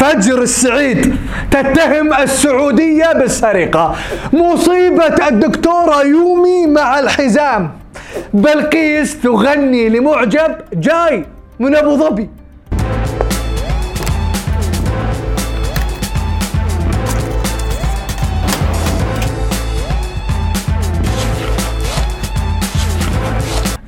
فجر السعيد تتهم السعودية بالسرقة. مصيبة الدكتورة يومي مع الحزام. بلقيس تغني لمعجب جاي من أبو ظبي.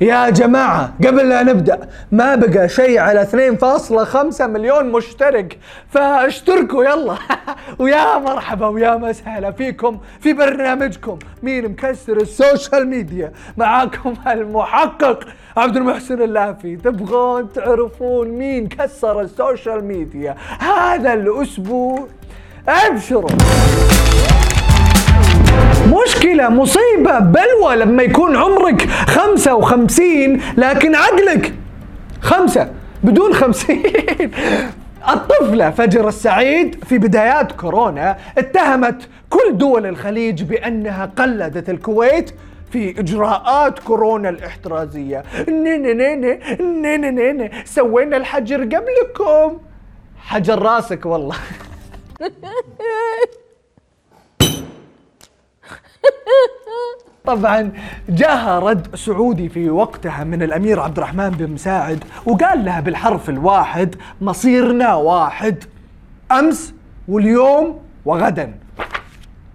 يا جماعة قبل لا نبدأ ما بقى شيء على 2.5 مليون مشترك فاشتركوا يلا. ويا مرحبا ويا مسهلا فيكم في برنامجكم مين مكسر ال social media؟ معاكم المحقق عبد المحسن اللافي. تبغون تعرفون مين كسر ال social media؟ هذا الأسبوع أبشروا. مشكلة مصيبة. بلوى لما يكون عمرك خمسة وخمسين لكن عقلك خمسة بدون خمسين. الطفلة فجر السعيد في بدايات كورونا اتهمت كل دول الخليج بأنها قلدت الكويت في إجراءات كورونا الاحترازية. نيني نيني نيني نيني سوينا الحجر قبلكم. حجر راسك والله. طبعا جاها رد سعودي في وقتها من الأمير عبد الرحمن بن مساعد وقال لها بالحرف الواحد مصيرنا واحد أمس واليوم وغدا.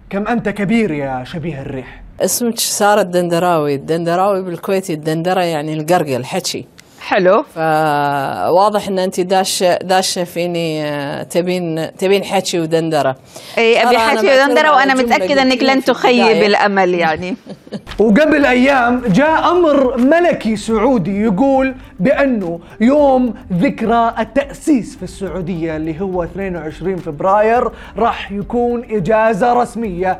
كم أنت كبير يا شبيه الريح؟ اسمك سارة الدندراوي الدندراوي بالكويتي الدندرة يعني القرقة الحكي حلو. فواضح إن انت داشه داشة فيني آه، تبين تبين حكي ودندرة. إي أبي حكي ودندرة وأنا متأكدة إنك لن تخيب البداية. الأمل يعني. وقبل أيام جاء أمر ملكي سعودي يقول بأنه يوم ذكرى التأسيس في السعودية اللي هو 22 فبراير راح يكون إجازة رسمية.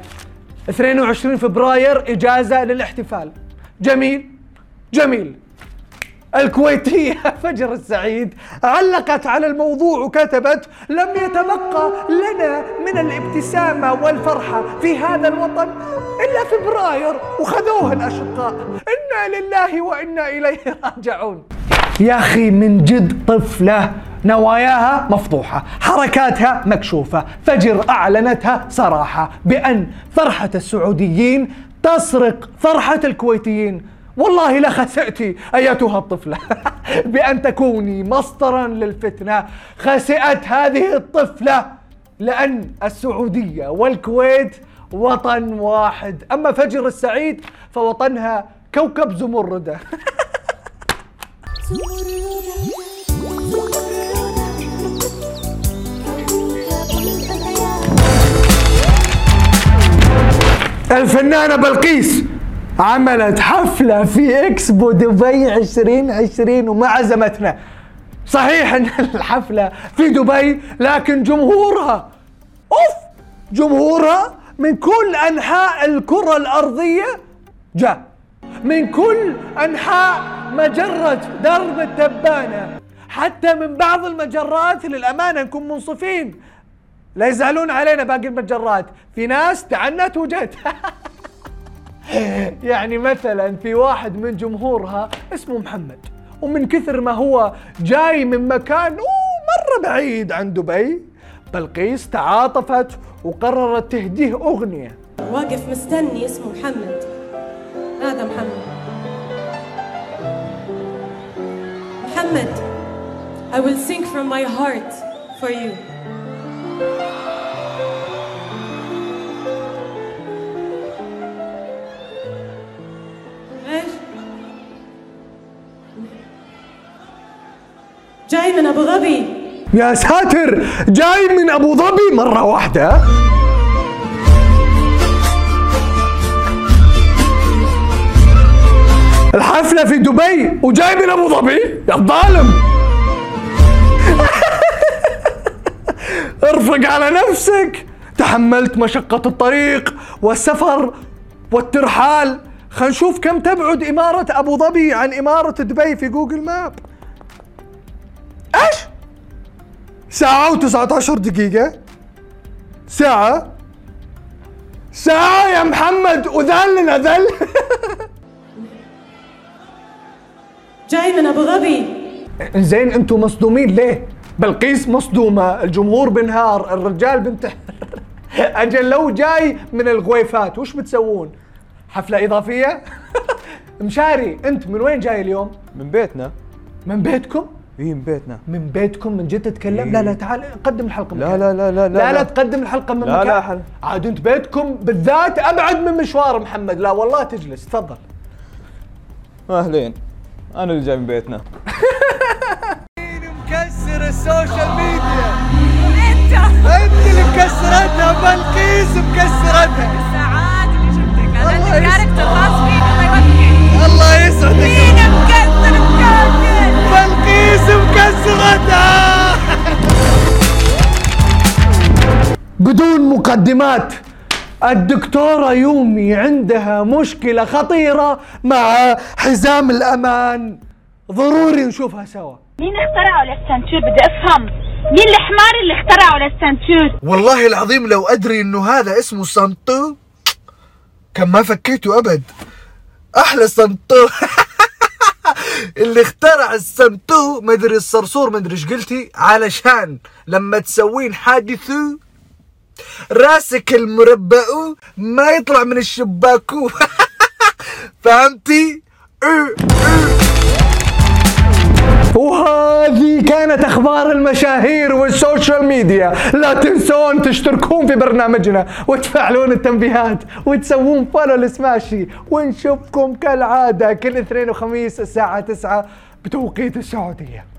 22 فبراير إجازة للاحتفال. جميل. جميل. الكويتية فجر السعيد علقت على الموضوع وكتبت لم يتبقى لنا من الابتسامة والفرحة في هذا الوطن إلا فبراير وخذوها الأشقاء. إنا لله وإنا إليه راجعون. يا أخي من جد طفلة نواياها مفضوحة حركاتها مكشوفة فجر أعلنتها صراحة بأن فرحة السعوديين تسرق فرحة الكويتيين. والله لخسئتي أيتها الطفلة؟ بأن تكوني مصدرا للفتنة خسئت هذه الطفلة لأن السعودية والكويت وطن واحد. أما فجر السعيد فوطنها كوكب زمردة. الفنانة بلقيس. عملت حفلة في إكسبو دبي 2020 وما عزمتنا. صحيح إن الحفلة في دبي لكن جمهورها أوف جمهورها من كل أنحاء الكرة الأرضية جاء. من كل أنحاء مجرة درب التبانة حتى من بعض المجرات للأمانة نكون منصفين. لا يزعلون علينا باقي المجرات. في ناس تعنت وجت. يعني مثلا في واحد من جمهورها اسمه محمد ومن كثر ما هو جاي من مكان مرة بعيد عن دبي بلقيس تعاطفت وقررت تهديه أغنية. واقف مستني اسمه محمد. هذا محمد. محمد I will sing from my heart for you. جاي من أبو ظبي. يا ساتر جاي من أبو ظبي مرة واحدة. الحفلة في دبي وجاي من أبو ظبي؟ يا ظالم ارفق على نفسك. تحملت مشقة الطريق والسفر والترحال. خلينا نشوف كم تبعد إمارة أبو ظبي عن إمارة دبي في جوجل ماب. ساعة و19 دقيقة. ساعة. ساعة يا محمد وذلنا ذل جاي من أبو ظبي زين أنتم مصدومين ليه؟ بلقيس مصدومة الجمهور بنهار الرجال بنتحر أجل لو جاي من الغويفات وش بتسوون؟ حفلة إضافية؟ مشاري أنت من وين جاي اليوم؟ من بيتنا. من بيتكم؟ اي من بيتنا. من بيتكم من جد تتكلم؟ لا لا تعال قدم الحلقة من لا مكان. لا لا لا لا لا لا تقدم الحلقة من لا مكان. لا حل. عاد انت بيتكم بالذات أبعد من مشوار محمد. لا والله تجلس تفضل. أهلين أنا اللي جاي من بيتنا. مكسر السوشيال ميديا. أنت. أنت اللي مكسرتها بلقيس مكسرتها. بدون مقدمات. الدكتورة يومي عندها مشكلة خطيرة مع حزام الأمان. ضروري نشوفها سوا. مين اخترعوا الاستنتور بدي أفهم. مين الحمار اللي اخترعوا الاستنتور والله العظيم لو أدري إنه هذا اسمه سانتو كان ما فكيته أبد. أحلى سانتو اللي اخترع السمتو مدري الصرصور مدري إيش قلتي علشان لما تسوين حادثو راسك المربع ما يطلع من الشباكو فهمتي؟ وهذه كانت أخبار المشاهير وال social media. لا تنسون تشتركون في برنامجنا وتفعلون التنبيهات وتسوون follow لسماشي. ونشوفكم كالعادة كل اثنين وخميس الساعة 9 بتوقيت السعودية.